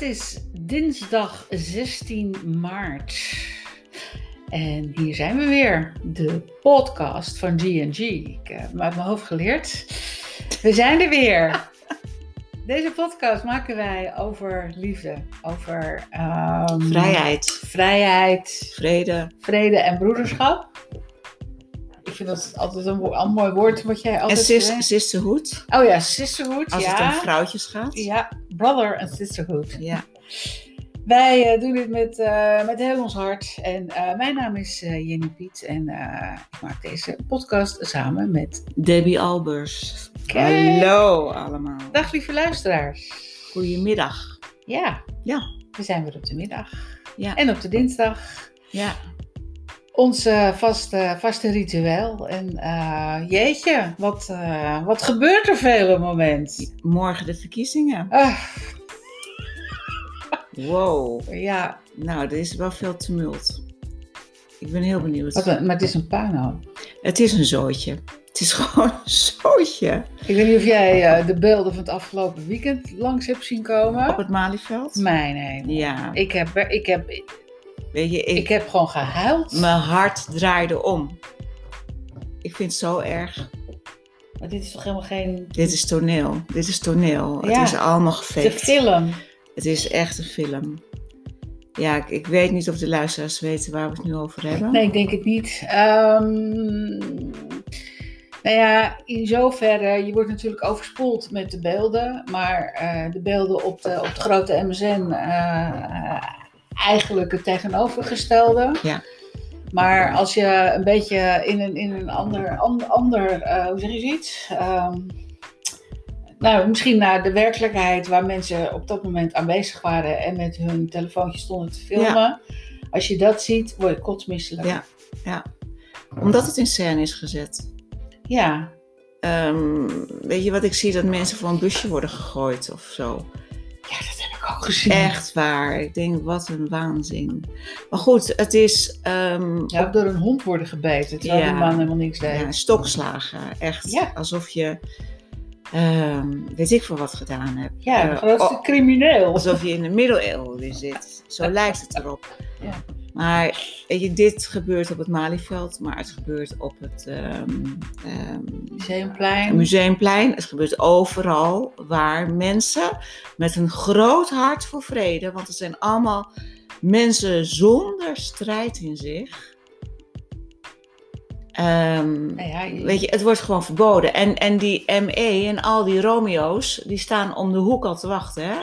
Het is dinsdag 16 maart. En hier zijn we weer, de podcast van G&G. Ik heb hem uit mijn hoofd geleerd. We zijn er weer. Deze podcast maken wij over liefde, over ehm, Vrijheid, vrijheid, vrede vrede en broederschap. Vind dat altijd een, een mooi woord wat jij en altijd sis, zegt. sisterhood. Oh ja, sisterhood. Als ja. het om vrouwtjes gaat. Ja, brother en sisterhood. Ja. Wij eh, doen dit met, eh, met heel ons hart. En eh, mijn naam is Jenny Piet. En ik maak deze podcast samen met... Debbie Albers. Kijk. Hallo allemaal. Dag lieve luisteraars. Goedemiddag. Ja, Ja. we zijn weer op de middag. Ja. En op de dinsdag. Ja. Ons vaste, vaste ritueel. En eh, jeetje, wat, eh, wat gebeurt er veel op het moment. Morgen de verkiezingen. Ah, Wow. ja, Nou, er is wel veel tumult. Ik ben heel benieuwd. wat maar het is een puinhoop. Het is een zootje. Het is gewoon een zootje. Ik weet niet of jij eh, de beelden van het afgelopen weekend langs hebt zien komen. Op het Malieveld. Mijn hemel. Ja. Ik heb, ik, heb, Weet je, ik, ik heb gewoon gehuild. mijn hart draaide om. Ik vind het zo erg. Maar dit is toch helemaal geen Dit is toneel. Dit is toneel. Ja. Het is allemaal gefaked. film. Het is echt een film. Ja, ik, ik weet niet of de luisteraars weten waar we het nu over hebben. Nee, ik denk het niet. Ehm, nou ja, in zoverre, je wordt natuurlijk overspoeld met de beelden. Maar eh, de beelden op de, op de grote MSN, eh, eigenlijk het tegenovergestelde. Ja. Maar als je een beetje in een, in een ander, ander, ander eh, hoe zeg je zoiets? Ehm, nou, misschien naar de werkelijkheid waar mensen op dat moment aanwezig waren en met hun telefoontje stonden te filmen. Als je dat ziet, word je kotsmisselijk. Ja. Ja. Omdat het in scène is gezet. Ja, Ehm, weet je wat ik zie? Dat mensen voor een busje worden gegooid of zo. Ja, dat ook gezien. Echt waar. Ik denk, wat een waanzin. Maar goed, het is ehm, Ja, ook door een hond worden gebeten, terwijl Ja. die man helemaal niks deed. ja, stokslagen. Echt Ja. alsof je, ehm, weet ik veel wat gedaan hebt. Ja, grootste oh, crimineel. Alsof je in de middeleeuwen zit. Zo lijkt het erop. Ja. Maar je, dit gebeurt op het Malieveld, maar het gebeurt op het ehm, ehm, Museumplein. Museumplein. Het gebeurt overal waar mensen met een groot hart voor vrede, want het zijn allemaal mensen zonder strijd in zich. Ehm, Nou ja, je- Weet je, het wordt gewoon verboden. En, en die ME en al die Romeo's, die staan om de hoek al te wachten, hè?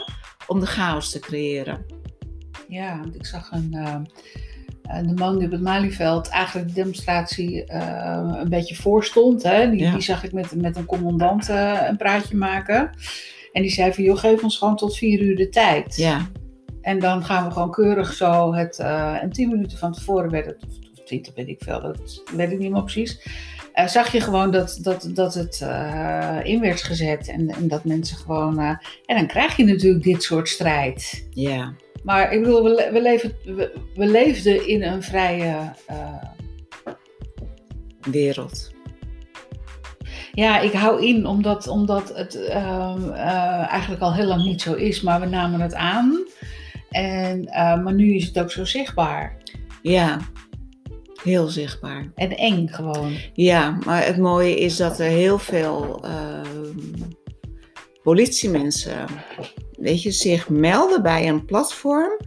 Om de chaos te creëren. ja, want ik zag een, eh, eh, de man die op het Malieveld eigenlijk de demonstratie eh, een beetje voorstond. Hè? Die, Ja. die zag ik met, met een commandant eh, een praatje maken. En die zei van, joh, geef ons gewoon tot vier uur de tijd. Ja, En dan gaan we gewoon keurig zo het. en tien minuten van tevoren werd het, twintig weet ik veel, dat weet ik niet meer precies. eh, zag je gewoon dat, dat, dat het eh, in werd gezet en, en dat mensen gewoon. eh, en dan krijg je natuurlijk dit soort strijd. ja, Maar ik bedoel, we, we, leven, we, we leefden in een vrije. wereld. ja, ik hou in omdat, omdat het ehm, eh, eigenlijk al heel lang niet zo is, maar we namen het aan. En, maar nu is het ook zo zichtbaar. Ja, heel zichtbaar. En eng gewoon. Ja, maar het mooie is dat er heel veel ehm, politiemensen, weet je, zich melden bij een platform.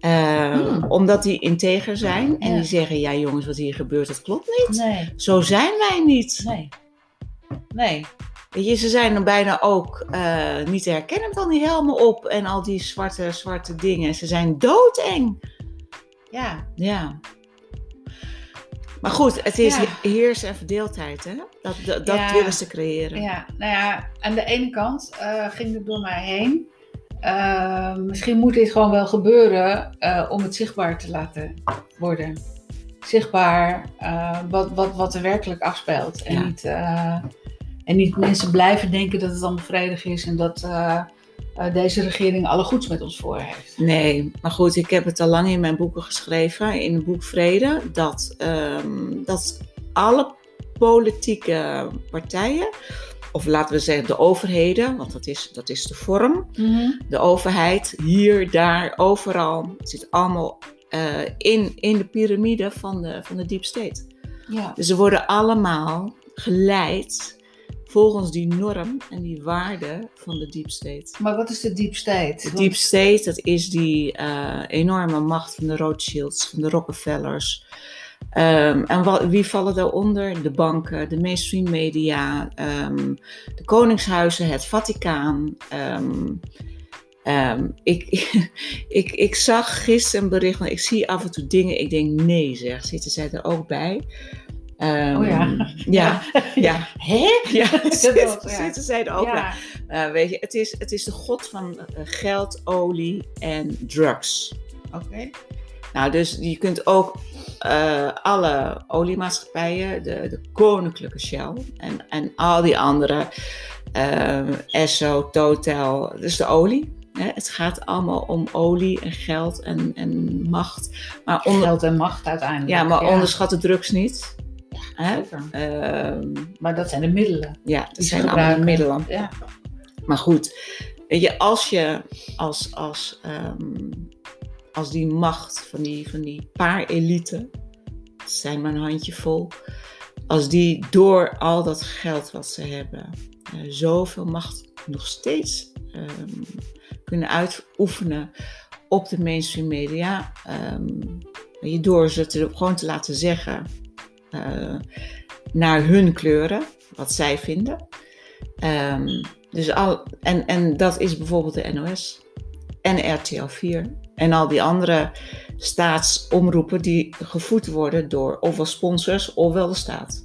eh, Hmm. Omdat die integer zijn en Ja. die zeggen: Ja, jongens, wat hier gebeurt, dat klopt niet. Nee, Zo zijn wij niet. nee. Nee. Weet je, ze zijn dan bijna ook eh, niet te herkennen al die helmen op en al die zwarte, zwarte dingen. Ze zijn doodeng. Ja, Ja. Maar goed, het is Ja. heers en verdeeldheid, hè? Dat, dat, dat Ja. willen ze creëren. ja, nou ja, aan de ene kant eh, ging het door mij heen. Eh, misschien moet dit gewoon wel gebeuren eh, om het zichtbaar te laten worden. Zichtbaar wat, wat, wat er werkelijk afspeelt. En, Ja. niet, en niet mensen blijven denken dat het allemaal vredig is en dat deze regering alle goeds met ons voor heeft. Nee, maar goed, ik heb het al lang in mijn boeken geschreven, in het boek Vrede, dat, ehm, dat alle politieke partijen of laten we zeggen de overheden, want dat is, dat is de vorm. Mhm. De overheid, hier, daar, overal, zit allemaal eh, in, in de piramide van de, van de deep state. Ja. Dus ze worden allemaal geleid volgens die norm en die waarde van de deep state. Maar wat is de deep state? De deep state, dat is die eh, enorme macht van de Rothschilds, van de Rockefellers. Ehm, en wa- wie vallen daaronder? De banken, de mainstream media, ehm, de koningshuizen, het Vaticaan. ehm, ik, ik, ik zag gisteren een bericht, want ik zie af en toe dingen, ik denk nee zeg, zitten zij er ook bij? Ehm, Oh ja. Ja, ja. Hè? ja, zitten, ja. zij er ook. Ja. Eh, weet je, het is, het is de god van eh, geld, olie en drugs. Oké. Nou, dus je kunt ook eh, alle oliemaatschappijen, de, de koninklijke Shell en, en al die andere, Esso, Total, dus de olie. Hè, het gaat allemaal om olie en geld en, en macht. Maar, onder, Geld en macht uiteindelijk. ja, maar onderschat de drugs niet. Hè? Ehm, Maar dat zijn de middelen. ja, dat zijn allemaal middelen. Ja. Maar goed, weet je, als je als, als, ehm, als die macht van die, van die paar elite, zijn maar een handjevol, als die door al dat geld wat ze hebben, eh, zoveel macht nog steeds ehm, kunnen uitoefenen op de mainstream media, je, door ze te, gewoon te laten zeggen eh, naar hun kleuren, wat zij vinden. Ehm, dus al, en, en dat is bijvoorbeeld de NOS en RTL 4 en al die andere staatsomroepen die gevoed worden door ofwel sponsors ofwel de staat.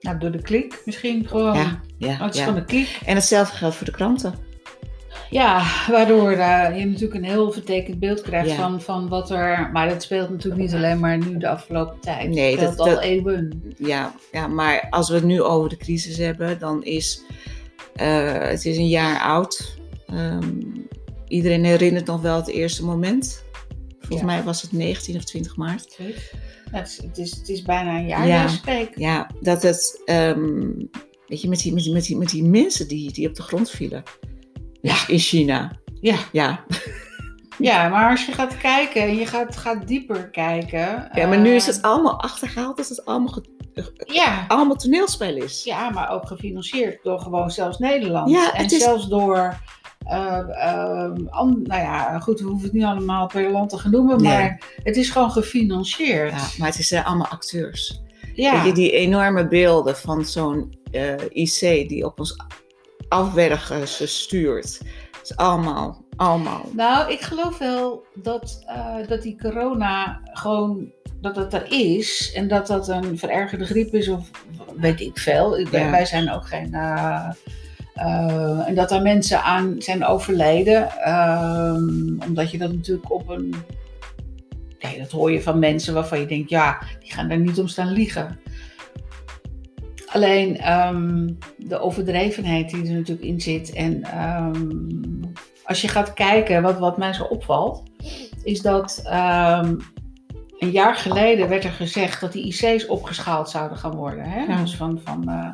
Nou, door de klik misschien gewoon. Ja, ja, Oh, het is ja. van de klik. En hetzelfde geldt voor de kranten. Ja, waardoor eh, je natuurlijk een heel vertekend beeld krijgt Ja. van, van wat er... Maar dat speelt natuurlijk niet alleen maar nu de afgelopen tijd. Nee, speelt dat- al dat- eeuwen. Ja, ja, maar als we het nu over de crisis hebben, dan is eh, het is een jaar oud. Ehm, iedereen herinnert nog wel het eerste moment. Volgens Ja. mij was het 19 of 20 maart. Ja, het, is, het, is, het is bijna een jaar, Ja. Ja, dat het, ehm, weet je, met die, met die, met die, met die mensen die, die op de grond vielen. Ja. In China. Ja. Ja. ja, maar als je gaat kijken en je gaat, gaat dieper kijken... ja, maar nu is eh, het allemaal achtergehaald dat het allemaal, ge- Ja, allemaal toneelspel is. ja, maar ook gefinancierd door gewoon zelfs Nederland. Ja, en is- zelfs door... eh, eh, an- nou ja, goed, we hoeven het niet allemaal per land te gaan noemen, Nee. maar het is gewoon gefinancierd. Ja, maar het zijn allemaal acteurs. Ja. Weet je, die enorme beelden van zo'n eh, IC die op ons afwergen stuurt. Het is allemaal, allemaal. Nou, ik geloof wel dat, eh, dat die corona gewoon dat het er is en dat dat een verergerde griep is of weet ik veel. Ik, Ja. Wij zijn ook geen. eh, eh, en dat er mensen aan zijn overleden, ehm, omdat je dat natuurlijk op een. Ja, dat hoor je van mensen waarvan je denkt, ja, die gaan daar niet om staan liegen. Alleen ehm, de overdrevenheid die er natuurlijk in zit. En ehm, als je gaat kijken, wat, wat mij zo opvalt, is dat ehm, een jaar geleden werd er gezegd dat die IC's opgeschaald zouden gaan worden. Hè? Ja. Dus van, van, eh,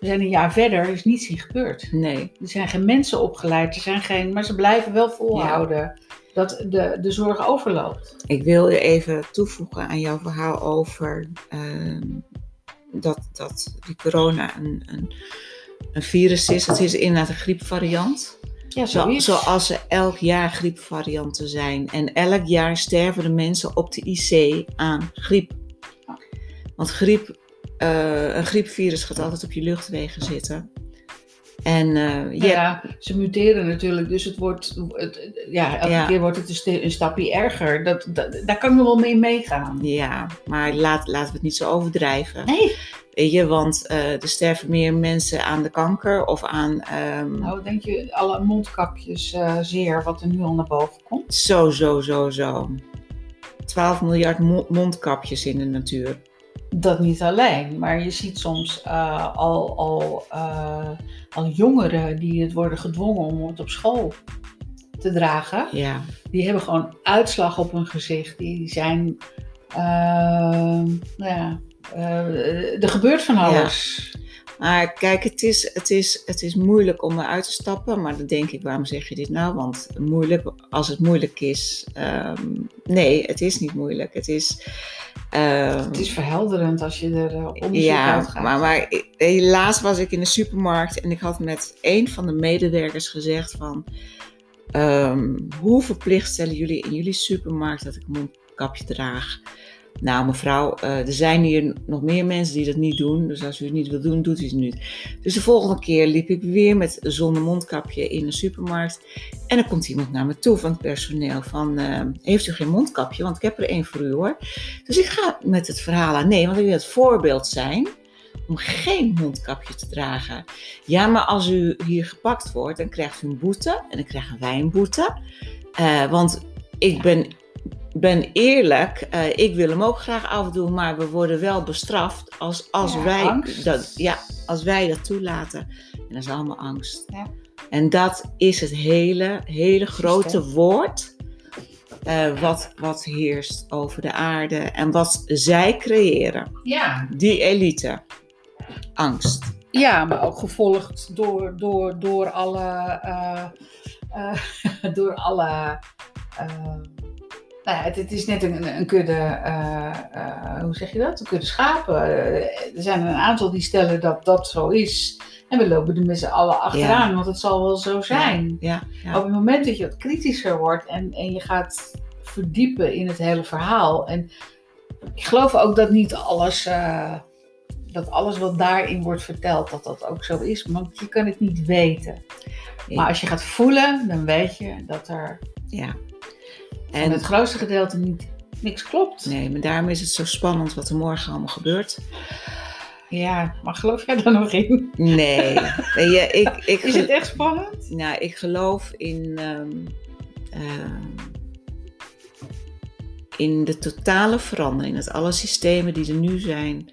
we zijn een jaar verder, er is niets in gebeurd. Nee. Er zijn geen mensen opgeleid, er zijn geen, maar ze blijven wel volhouden dat de, de zorg overloopt. Ik wil even toevoegen aan jouw verhaal over dat, dat die corona een, een, een virus is. Het is inderdaad een griepvariant. Ja, Zo, zoals er elk jaar griepvarianten zijn. En elk jaar sterven de mensen op de IC aan griep. Want griep, eh, een griepvirus gaat altijd op je luchtwegen zitten. En eh, je Ja, ze muteren natuurlijk, dus het wordt, het, ja, elke Ja. keer wordt het een, st- een stapje erger. Dat, dat, daar kan ik wel mee meegaan. Ja, maar laat, laten we het niet zo overdrijven. Nee. Weet je, want eh, er sterven meer mensen aan de kanker of aan. ehm, Nou, denk je, alle mondkapjes eh, zeer, wat er nu al naar boven komt. Zo, zo, zo, zo. 12 miljard mo- mondkapjes in de natuur. Dat niet alleen, maar je ziet soms eh, al, al, eh, al jongeren die het worden gedwongen om het op school te dragen. Ja, Die hebben gewoon uitslag op hun gezicht. Die zijn, eh, nou ja, er gebeurt van alles. Maar kijk, het is, het, is, het is moeilijk om eruit te stappen. Maar dan denk ik, waarom zeg je dit nou? Want moeilijk, als het moeilijk is. ehm, nee, het is niet moeilijk. Het is. ehm, Het is verhelderend als je er uh, onderzoek ja, uit gaat. maar, maar helaas was ik in de supermarkt en ik had met een van de medewerkers gezegd van... ehm, hoe verplicht stellen jullie in jullie supermarkt dat ik een mondkapje draag? Nou mevrouw, eh, er zijn hier nog meer mensen die dat niet doen. Dus als u het niet wil doen, doet u het niet. Dus de volgende keer liep ik weer met zonder mondkapje in een supermarkt. En dan komt iemand naar me toe van het personeel van... eh, heeft u geen mondkapje? Want ik heb er één voor u hoor. Dus ik ga met het verhaal aan. Nee, want ik wil het voorbeeld zijn om geen mondkapje te dragen. Ja, maar als u hier gepakt wordt, dan krijgt u een boete. En dan krijgen wij een boete. Eh, want ik ben, ben eerlijk, eh, ik wil hem ook graag afdoen, maar we worden wel bestraft als, als, Ja, wij, angst. dat, ja, als wij dat toelaten. En dat is allemaal angst. Ja. En dat is het hele, hele grote woord eh, wat, wat heerst over de aarde en wat zij creëren. Ja. Die elite. Angst. ja, maar ook gevolgd door, door, door alle. eh, door alle. Nou ja, het, het is net een, een kudde, eh, eh, hoe zeg je dat? Een kudde schapen. Eh, er zijn een aantal die stellen dat dat zo is. En we lopen er met z'n allen achteraan, want het zal wel zo zijn. Ja, ja. Op het moment dat je wat kritischer wordt en, en je gaat verdiepen in het hele verhaal. En ik geloof ook dat niet alles, dat alles wat daarin wordt verteld, dat dat ook zo is. Want je kan het niet weten. Nee. Maar als je gaat voelen, dan weet je dat er ja. En het grootste gedeelte niet, niks klopt. nee, maar daarom is het zo spannend wat er morgen allemaal gebeurt. Ja, maar geloof jij daar nog in? Nee, je, ik, ik, Is het echt spannend? nou, ik geloof in, ehm, ehm, in de totale verandering. Dat alle systemen die er nu zijn,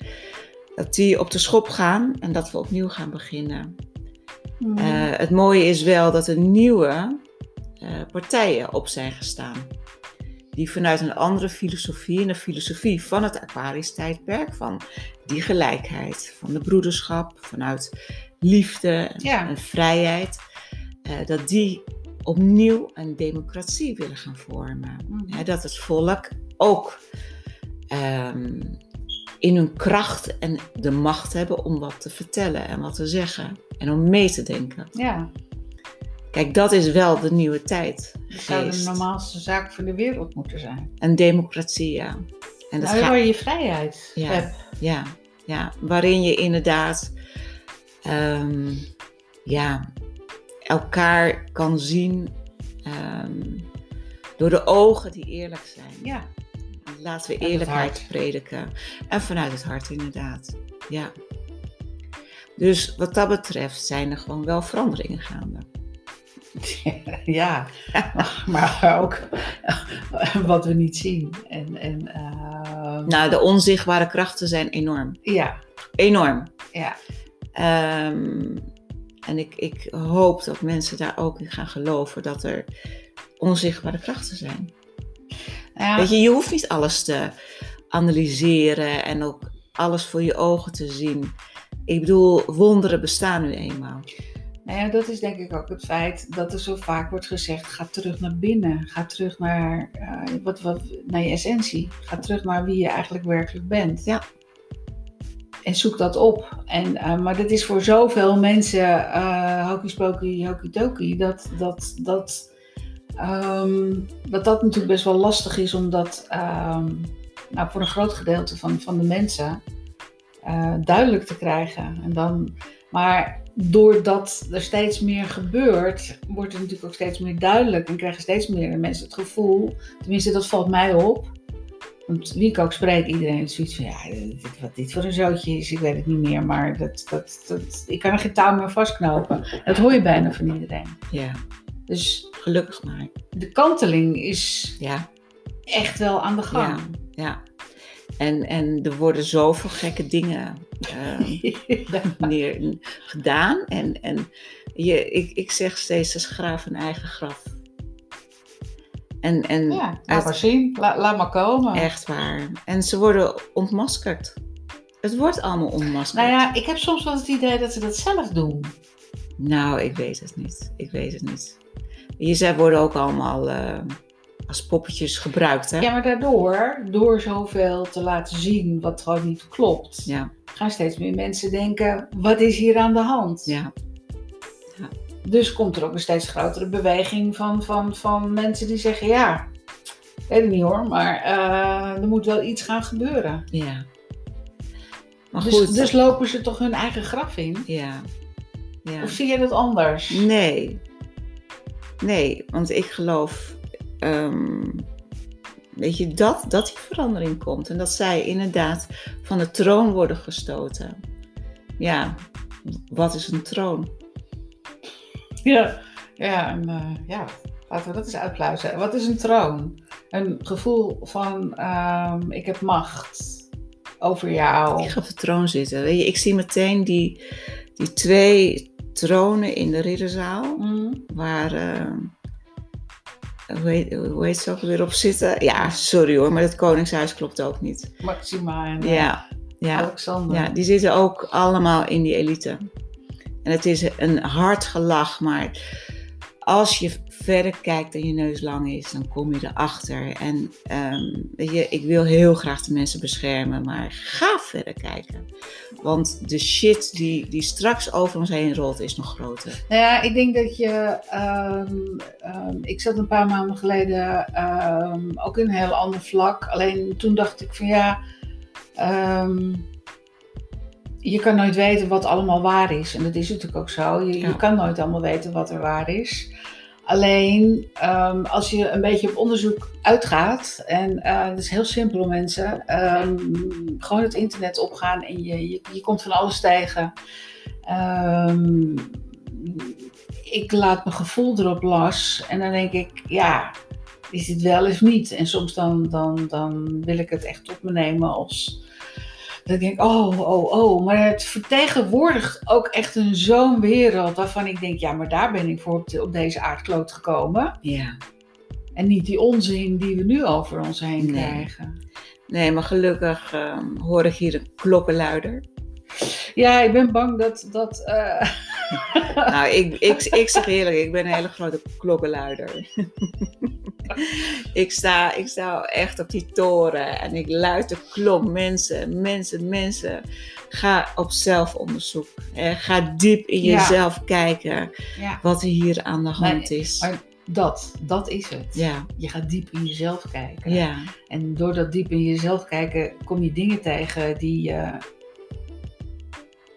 dat die op de schop gaan en dat we opnieuw gaan beginnen. Hmm. Eh, het mooie is wel dat er nieuwe partijen op zijn gestaan. Die vanuit een andere filosofie, en de filosofie van het Aquarius-tijdperk, van die gelijkheid, van de broederschap, vanuit liefde en, Ja. en vrijheid, eh, dat die opnieuw een democratie willen gaan vormen. Mhm. Dat het volk ook ehm, in hun kracht en de macht hebben om wat te vertellen en wat te zeggen en om mee te denken. ja, Kijk, dat is wel de nieuwe tijd. dat zou de normaalste zaak van de wereld moeten zijn. Een democratie, ja. En dat Nou, waar je vrijheid Ja. hebt. ja, ja, waarin je inderdaad ehm, ja, elkaar kan zien ehm, door de ogen die eerlijk zijn. Ja. Laten we eerlijkheid prediken. En vanuit het hart inderdaad. Ja. Dus wat dat betreft zijn er gewoon wel veranderingen gaande. Ja, maar, ook wat we niet zien. En, en eh, Nou, de onzichtbare krachten zijn enorm. ja, Enorm. ja, Ehm, en ik, ik hoop dat mensen daar ook in gaan geloven dat er onzichtbare krachten zijn. Nou ja, Weet je, je hoeft niet alles te analyseren en ook alles voor je ogen te zien. Ik bedoel, wonderen bestaan nu eenmaal. Nou ja, dat is denk ik ook het feit dat er zo vaak wordt gezegd: ga terug naar binnen, ga terug naar, eh, wat, wat, naar je essentie, ga terug naar wie je eigenlijk werkelijk bent. Ja. En zoek dat op. En, eh, maar dat is voor zoveel mensen uh, hokey hokey dat dat, dat, ehm, dat dat natuurlijk best wel lastig is, omdat ehm, nou, voor een groot gedeelte van, van de mensen duidelijk te krijgen. En dan, maar doordat er steeds meer gebeurt, wordt het natuurlijk ook steeds meer duidelijk en krijgen steeds meer mensen het gevoel, tenminste dat valt mij op. Want wie ik ook spreek, iedereen heeft zoiets van, ja, dit, wat dit voor een zootje is, ik weet het niet meer, maar dat, dat, dat, ik kan er geen touw meer vastknopen. Dat hoor je bijna van iedereen. Ja, Dus gelukkig maar. de kanteling is Ja, echt wel aan de gang. ja. En, en er worden zoveel gekke dingen ehm, neer, gedaan. En, en je, ik, ik zeg steeds, ze graven een eigen graf. En, en Ja, laat uit- maar zien. La- laat maar komen. echt waar. En ze worden ontmaskerd. het wordt allemaal onmaskerd. Nou ja, ik heb soms wel het idee dat ze dat zelf doen. Nou, ik weet het niet. Ik weet het niet. Je zij worden ook allemaal eh, als poppetjes gebruikt, hè? Ja, maar daardoor, door zoveel te laten zien wat gewoon niet klopt, Ja, gaan steeds meer mensen denken: wat is hier aan de hand? ja, Dus komt er ook een steeds grotere beweging van, van, van mensen die zeggen: ja, ik weet het niet hoor, maar eh, er moet wel iets gaan gebeuren. ja. Maar Dus, goed. dus lopen ze toch hun eigen graf in? Ja. ja. Of zie je dat anders? Nee. Nee, want ik geloof, ehm, weet je, dat, dat die verandering komt. En dat zij inderdaad van de troon worden gestoten. Ja, wat is een troon? Ja, ja, en, eh, ja, laten we dat eens uitpluizen. Wat is een troon? Een gevoel van ehm, ik heb macht over jou. Ik ga op de troon zitten. Weet je, ik zie meteen die, die twee tronen in de ridderzaal. Mhm. Waar, ehm, hoe, heet, hoe heet ze ook weer op zitten? Ja, sorry hoor, maar het Koningshuis klopt ook niet. Maxima en eh, Ja, ja. Alexander. Ja, die zitten ook allemaal in die elite. En het is een hard gelach, maar als je verder kijkt en je neus lang is, dan kom je erachter. En ehm, je, ik wil heel graag de mensen beschermen, maar ga verder kijken. Want de shit die, die straks over ons heen rolt, is nog groter. Nou ja, ik denk dat je. ehm, ehm, ik zat een paar maanden geleden ook in een heel ander vlak. Alleen toen dacht ik van ja. Je kan nooit weten wat allemaal waar is. En dat is natuurlijk ook zo. Je, Ja. je kan nooit allemaal weten wat er waar is. Alleen ehm, als je een beetje op onderzoek uitgaat, en eh dat is heel simpel mensen, ehm, gewoon het internet opgaan en je, je, je komt van alles tegen. Ehm, ik laat mijn gevoel erop los en dan denk ik, ja, is dit wel of niet? En soms dan, dan, dan wil ik het echt op me nemen als... Dat ik denk, oh, oh, oh. Maar het vertegenwoordigt ook echt een zo'n wereld waarvan ik denk, ja, maar daar ben ik voor op, de- op deze aardkloot gekomen. Ja. En niet die onzin die we nu over ons heen Nee. krijgen. Nee, maar gelukkig ehm, hoor ik hier een klokkenluider. Ja, ik ben bang dat. dat eh, nou, ik, ik, ik zeg eerlijk, ik ben een hele grote klokkenluider. ik, sta, ik sta echt op die toren en ik luid de klok. Mensen, mensen, mensen. Ga op zelfonderzoek. hè. Ga diep in Ja. jezelf kijken ja, wat er hier aan de hand is. maar dat, dat is het. Ja, Je gaat diep in jezelf kijken. ja, En door dat diep in jezelf kijken, kom je dingen tegen die,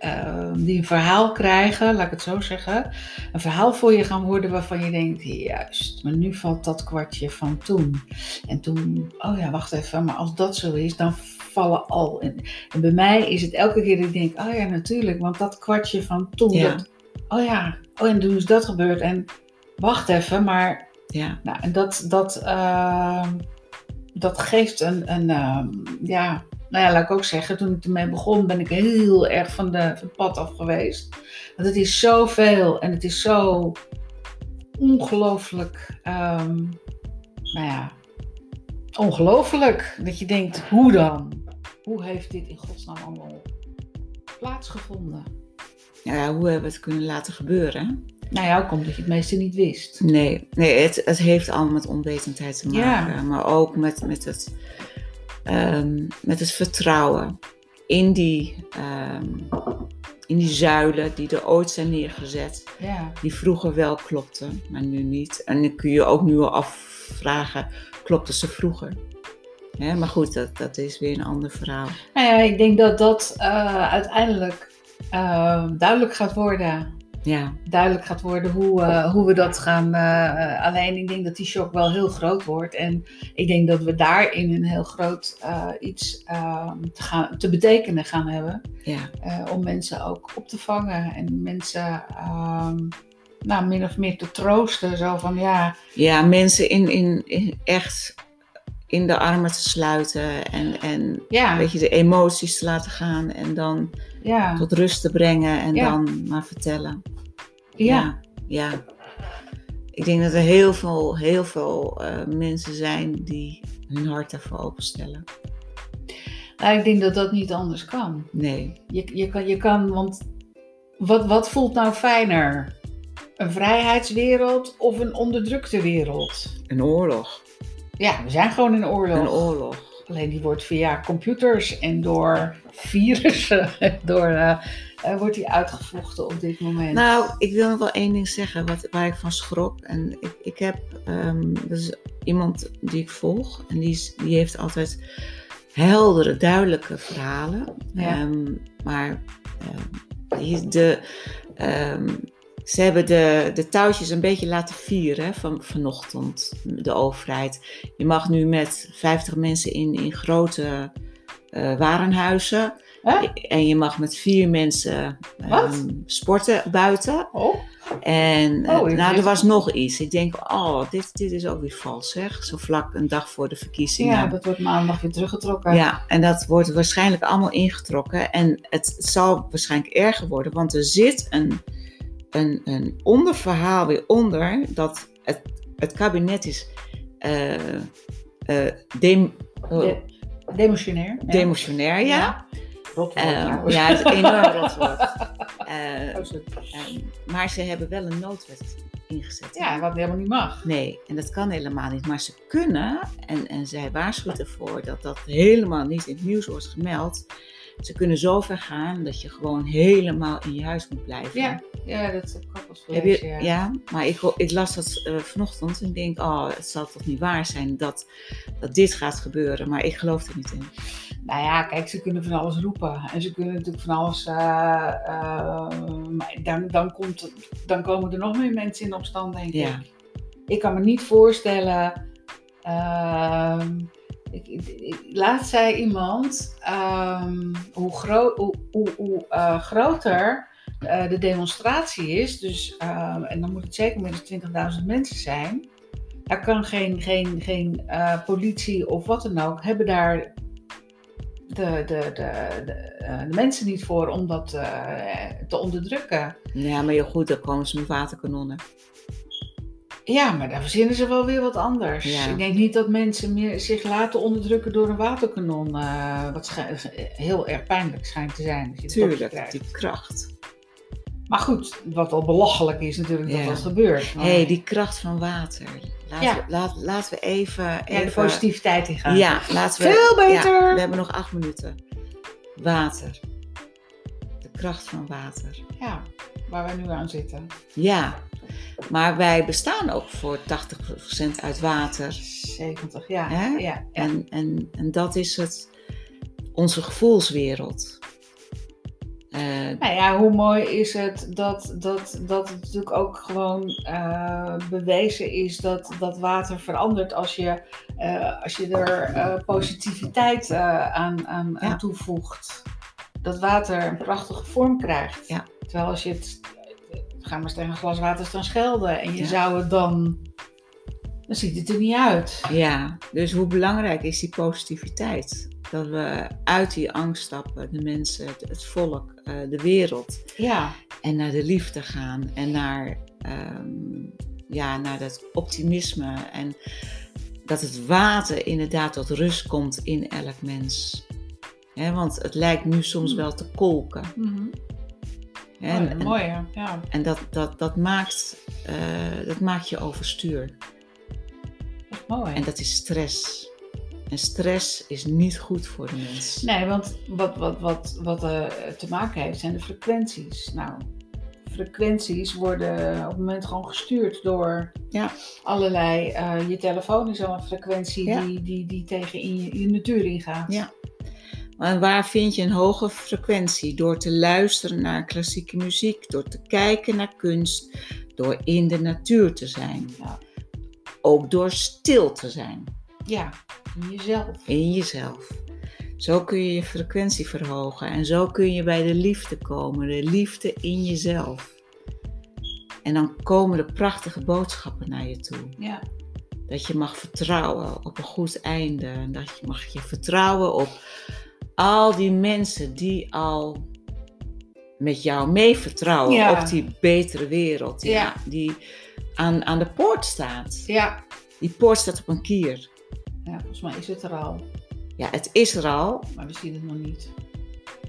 eh, die een verhaal krijgen, laat ik het zo zeggen. Een verhaal voor je gaan worden waarvan je denkt, juist, maar nu valt dat kwartje van toen. En toen, oh ja, wacht even, maar als dat zo is, dan vallen al. En, en bij mij is het elke keer dat ik denk, oh ja, natuurlijk, want dat kwartje van toen, Ja. dat, oh ja, oh en toen is dat gebeurd. En wacht even, maar ja. nou, en dat, dat, ehm, dat geeft een, een ehm, ja, nou ja, laat ik ook zeggen, toen ik ermee begon, ben ik heel erg van, de, van het pad af geweest. Want het is zoveel en het is zo ongelooflijk, ehm, nou ja, ongelooflijk dat je denkt, hoe dan? Hoe heeft dit in godsnaam allemaal plaatsgevonden? ja, hoe hebben we het kunnen laten gebeuren? Nou ja, ook omdat je het meeste niet wist. Nee, nee het, het heeft allemaal met onwetendheid te Ja. maken. Maar ook met, met, het, ehm, met het vertrouwen in die, ehm, in die zuilen die er ooit zijn neergezet. Ja. Die vroeger wel klopten, maar nu niet. En dan kun je ook nu al afvragen, klopten ze vroeger? Hè, maar goed, dat, dat is weer een ander verhaal. Nou ja, ik denk dat dat eh, uiteindelijk eh, duidelijk gaat worden. Ja, Duidelijk gaat worden hoe, eh, hoe we dat gaan. eh, alleen ik denk dat die shock wel heel groot wordt. En ik denk dat we daarin een heel groot eh, iets eh, te, gaan, te betekenen gaan hebben. ja, eh, om mensen ook op te vangen en mensen ehm, nou, min of meer te troosten. Zo van ja, ja mensen in, in, in echt in de armen te sluiten en, en ja, weet je, de emoties te laten gaan en dan ja, tot rust te brengen en Ja. dan maar vertellen. ja. ja. ja. Ik denk dat er heel veel, heel veel eh, mensen zijn die hun hart daarvoor openstellen. Nou, ik denk dat dat niet anders kan. Nee. Je, je, kan, je kan, want wat, wat voelt nou fijner? Een vrijheidswereld of een onderdrukte wereld? Een oorlog. Ja, we zijn gewoon in oorlog. Een oorlog. Alleen die wordt via computers en door virussen door, eh, eh, wordt die uitgevochten op dit moment. Nou, ik wil nog wel één ding zeggen wat, waar ik van schrok. En ik, ik heb um, dus iemand die ik volg en die, is, die heeft altijd heldere, duidelijke verhalen. Ja. Ehm, maar ehm, de, ehm, ze hebben de, de touwtjes een beetje laten vieren van, vanochtend, de overheid. Je mag nu met 50 mensen in, in grote uh, warenhuizen. Huh? En je mag met vier mensen um, sporten buiten. Oh. En Oh, ik nou, er was nog iets. Ik denk, oh, dit, dit is ook weer vals, zeg. Zo vlak een dag voor de verkiezingen. Ja, dat wordt maandag weer teruggetrokken. Ja, en dat wordt waarschijnlijk allemaal ingetrokken. En het zal waarschijnlijk erger worden, want er zit een, een, een onderverhaal weer onder dat het, het kabinet is eh eh, dem, oh, De- demotionair. Ja. demotionair, ja. Rotwoord Eh, trouwens. ja, het is een enorm rotwoord. Eh, Oh, ehm, maar ze hebben wel een noodwet ingezet. Ja, wat helemaal niet mag. Nee, en dat kan helemaal niet. Maar ze kunnen, en, en zij waarschuwt ervoor dat dat helemaal niet in het nieuws wordt gemeld. Ze kunnen zo ver gaan dat je gewoon helemaal in je huis moet blijven. Ja, ja dat eens Heb gelezen, je, ja. ja. maar ik, ik las dat eh, vanochtend en ik denk, oh, het zal toch niet waar zijn dat, dat dit gaat gebeuren. Maar ik geloof er niet in. Nou ja, kijk, ze kunnen van alles roepen. En ze kunnen natuurlijk van alles... eh, eh, maar dan, dan, komt, dan komen er nog meer mensen in opstand, denk Ja. ik. Ik kan me niet voorstellen... ehm, ik, ik, zei iemand... ehm, hoe, gro- hoe, hoe, eh, groter eh, de demonstratie is... Dus, ehm, en dan moet het zeker meer dan 20.000 mensen zijn... Daar kan geen, geen, geen eh, politie of wat dan ook... hebben daar de, de, de, de, mensen niet voor om dat te onderdrukken. Ja, maar heel goed, dan komen ze met waterkanonnen. Ja, maar daar verzinnen ze wel weer wat anders. Ja. Ik denk niet dat mensen meer zich laten onderdrukken door een waterkanon. eh, wat heel erg pijnlijk schijnt te zijn. Als je Tuurlijk, die kracht. Maar goed, wat al belachelijk is natuurlijk dat Ja. dat gebeurt. Maar, Hé, hey, die kracht van water. Laten, Ja. we, laat, laten we even... ja, de positiviteit die gaat. Ja, laten we... Veel beter. Ja, we hebben nog acht minuten. Water. De kracht van water. Ja, waar we nu aan zitten. Ja, maar wij bestaan ook voor 80% uit water. 70, ja. Hè? ja, ja. En, en, en dat is het, onze gevoelswereld. Eh, Nou ja, hoe mooi is het dat, dat, dat het natuurlijk ook gewoon eh, bewezen is dat, dat water verandert als je, eh, als je er positiviteit aan, aan, toevoegt. Dat water een prachtige vorm krijgt. Ja. Terwijl als je het, ga maar eens tegen een glas water staan schelden en je Ja. zou het dan, dan ziet het er niet uit. ja, dus hoe belangrijk is die positiviteit? Dat we uit die angst stappen, de mensen, het, het volk, eh, de wereld. Ja, En naar de liefde gaan en naar, ehm, ja, naar dat optimisme. En dat het water inderdaad tot rust komt in elk mens. Hè, want het lijkt nu soms wel te kolken. Mooi, en, en, mooi hè? ja. en dat, dat, dat, maakt, eh, dat maakt je overstuur. Mooi. En dat is stress. En stress is niet goed voor de mens. Nee, want wat, wat, wat, wat eh, te maken heeft zijn de frequenties. Nou, frequenties worden op het moment gewoon gestuurd door Ja. allerlei. eh, je telefoon is al een frequentie Ja. die, die, die tegen in je, je natuur ingaat. Ja. Maar waar vind je een hoge frequentie? Door te luisteren naar klassieke muziek, door te kijken naar kunst, door in de natuur te zijn. Ja. Ook door stil te zijn Ja, in jezelf. in jezelf. Zo kun je je frequentie verhogen en zo kun je bij de liefde komen, de liefde in jezelf. En dan komen de prachtige boodschappen naar je toe. Ja, Dat je mag vertrouwen op een goed einde. En dat je mag je vertrouwen op al die mensen die al met jou mee vertrouwen Ja. op die betere wereld. Ja. Die aan, aan de poort staat. ja. Die poort staat op een kier. ja, volgens mij is het er al. Ja, het is er al. Maar we zien het nog niet.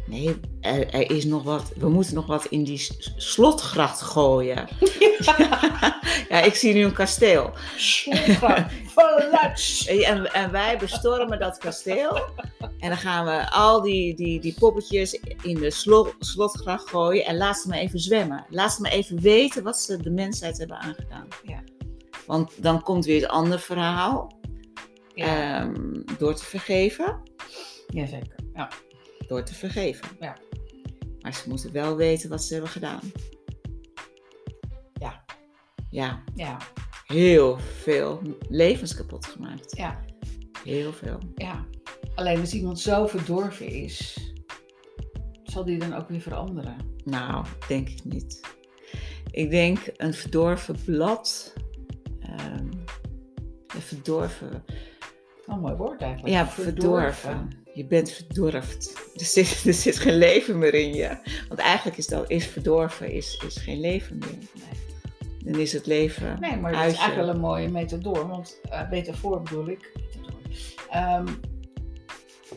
Nee, er, er is nog wat. We moeten nog wat in die slotgracht gooien. ja, ik zie nu een kasteel. Slotgracht. En, en wij bestormen dat kasteel. En dan gaan we al die, die, die poppetjes in de slo- slotgracht gooien. En laat ze maar even zwemmen. Laat ze maar even weten wat ze de mensheid hebben aangedaan. Ja. Want dan komt weer het andere verhaal. Ja, Ehm, door te vergeven. Jazeker. Ja. Door te vergeven. Ja. Maar ze moeten wel weten wat ze hebben gedaan. Ja. Ja, Ja. heel veel levens kapot gemaakt. Ja. Heel veel. ja. Alleen als iemand zo verdorven is, zal die dan ook weer veranderen. Nou, denk ik niet. Ik denk een verdorven blad. ehm, een verdorven. Een mooi woord eigenlijk. Ja, verdorven. Je bent verdorfd. Er zit, er zit geen leven meer in je. Want eigenlijk is dat is verdorven, is, is geen leven meer. Nee. Dan is het leven Nee, maar dat is eigenlijk wel een mooie metafoor. Want eh metafoor bedoel ik. Ehm,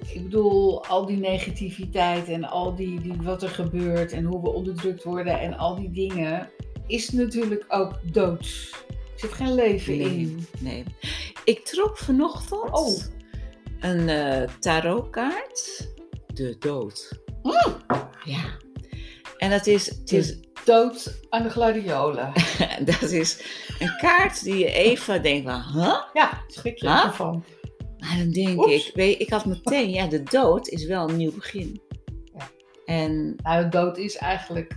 ik bedoel, al die negativiteit en al die, die wat er gebeurt en hoe we onderdrukt worden en al die dingen, is natuurlijk ook dood. Er zit geen leven Nee. in. Nee. Ik trok vanochtend Oh. een eh, tarotkaart. De dood. Mm. Ja. En dat is, het is Dood aan de gladiolen. dat is een kaart die je even denkt van, huh? Ja, schrik je Huh? ervan. Maar dan denk Oeps. ik, weet, ik had meteen, ja, de dood is wel een nieuw begin. Ja. En Nou, dood is eigenlijk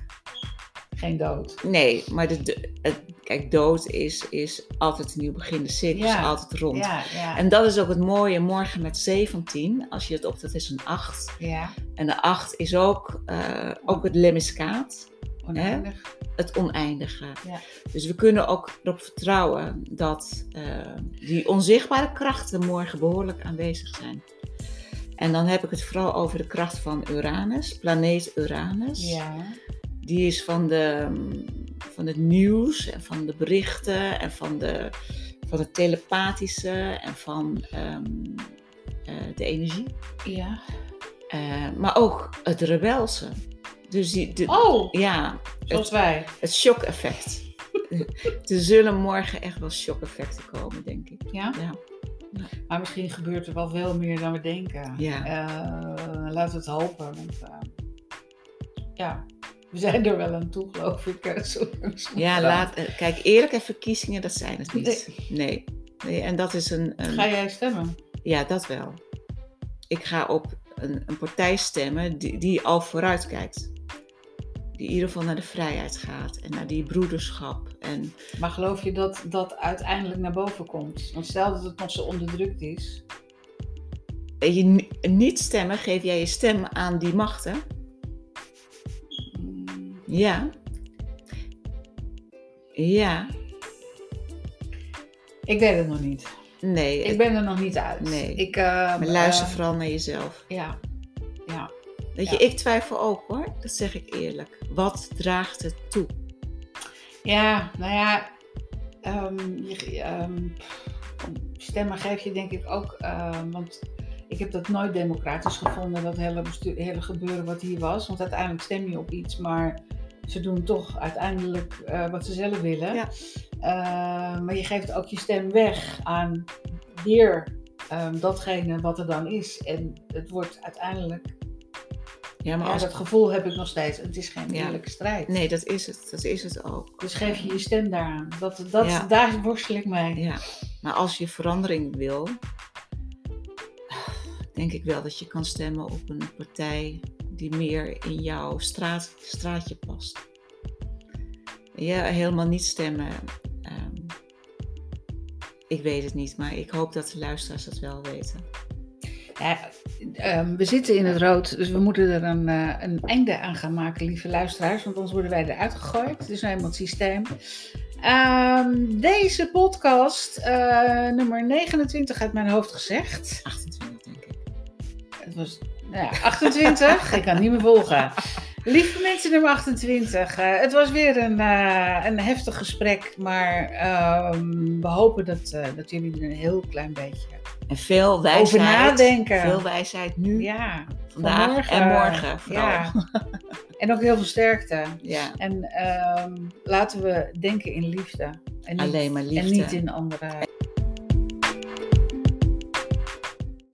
geen dood. nee, maar de, de- het, kijk, dood is, is altijd een nieuw begin. De cirkel Ja. is altijd rond. Ja, ja. En dat is ook het mooie morgen met 17. Als je het op, dat is een 8. ja, En de 8 is ook, eh, ook het lemiskaat, oneindig. het oneindige. Ja. Dus we kunnen ook erop vertrouwen dat eh, die onzichtbare krachten morgen behoorlijk aanwezig zijn. En dan heb ik het vooral over de kracht van Uranus, planeet Uranus. Ja. Die is van, de, van het nieuws en van de berichten en van, de, van het telepathische en van ehm, eh, de energie. Ja. Eh, maar ook het rebelse. Dus die, de, Oh, ja, zoals wij. het shock-effect. er zullen morgen echt wel shock-effecten komen, denk ik. Ja? Ja. Maar misschien gebeurt er wel veel meer dan we denken. Ja. Eh, laten we het hopen. Want, ja, we zijn er wel aan toe, geloof ik. eh. Ja, laat, eh, kijk, eerlijke verkiezingen, dat zijn het niet. Nee. nee. En dat is een, een- Ga jij stemmen? Ja, dat wel. Ik ga op een, een partij stemmen die, die al vooruit kijkt. Die in ieder geval naar de vrijheid gaat en naar die broederschap. En Maar geloof je dat dat uiteindelijk naar boven komt? Want stel dat het nog zo onderdrukt is. en je ni- niet stemmen, geef jij je stem aan die machten. Ja. Ja. Ik weet het nog niet. Nee. Ik ben er nog niet uit. Nee. Ik, eh, maar luister eh, vooral naar jezelf. ja. ja. Weet ja. je, ik twijfel ook hoor. Dat zeg ik eerlijk. Wat draagt het toe? Ja, nou ja, ehm, ehm, stemmen geef je denk ik ook, ehm, want ik heb dat nooit democratisch gevonden, dat hele, bestuur, hele gebeuren wat hier was. Want uiteindelijk stem je op iets, maar ze doen toch uiteindelijk eh, wat ze zelf willen. Ja. Eh, maar je geeft ook je stem weg aan weer ehm, datgene wat er dan is. En het wordt uiteindelijk, Ja, maar ja, als... dat gevoel heb ik nog steeds, het is geen Ja. eerlijke strijd. Nee, dat is het. Dat is het ook. Dus geef je je stem daaraan. Dat, dat. Daar worstel ik mee. Ja, maar als je verandering wil, denk ik wel dat je kan stemmen op een partij die meer in jouw straat, straatje past. Ja, helemaal niet stemmen. ehm, ik weet het niet, maar ik hoop dat de luisteraars dat wel weten. Ja, ehm, we zitten in het rood, dus we moeten er een, eh, een einde aan gaan maken, lieve luisteraars. Want anders worden wij eruit gegooid. Het is nou het systeem. Ehm, deze podcast, eh, nummer 29 uit mijn hoofd gezegd. 28 denk ik. Het was ja, 28. ik kan niet meer volgen. Lieve mensen, nummer 28. eh, het was weer een, eh, een heftig gesprek. Maar ehm, we hopen dat, eh, dat jullie er een heel klein beetje En veel wijsheid. Over nadenken. Veel wijsheid nu, Ja, vandaag en morgen. Vooral. Ja. En ook heel veel sterkte. Ja, En ehm, laten we denken in liefde. En niet, alleen maar liefde. En niet in andere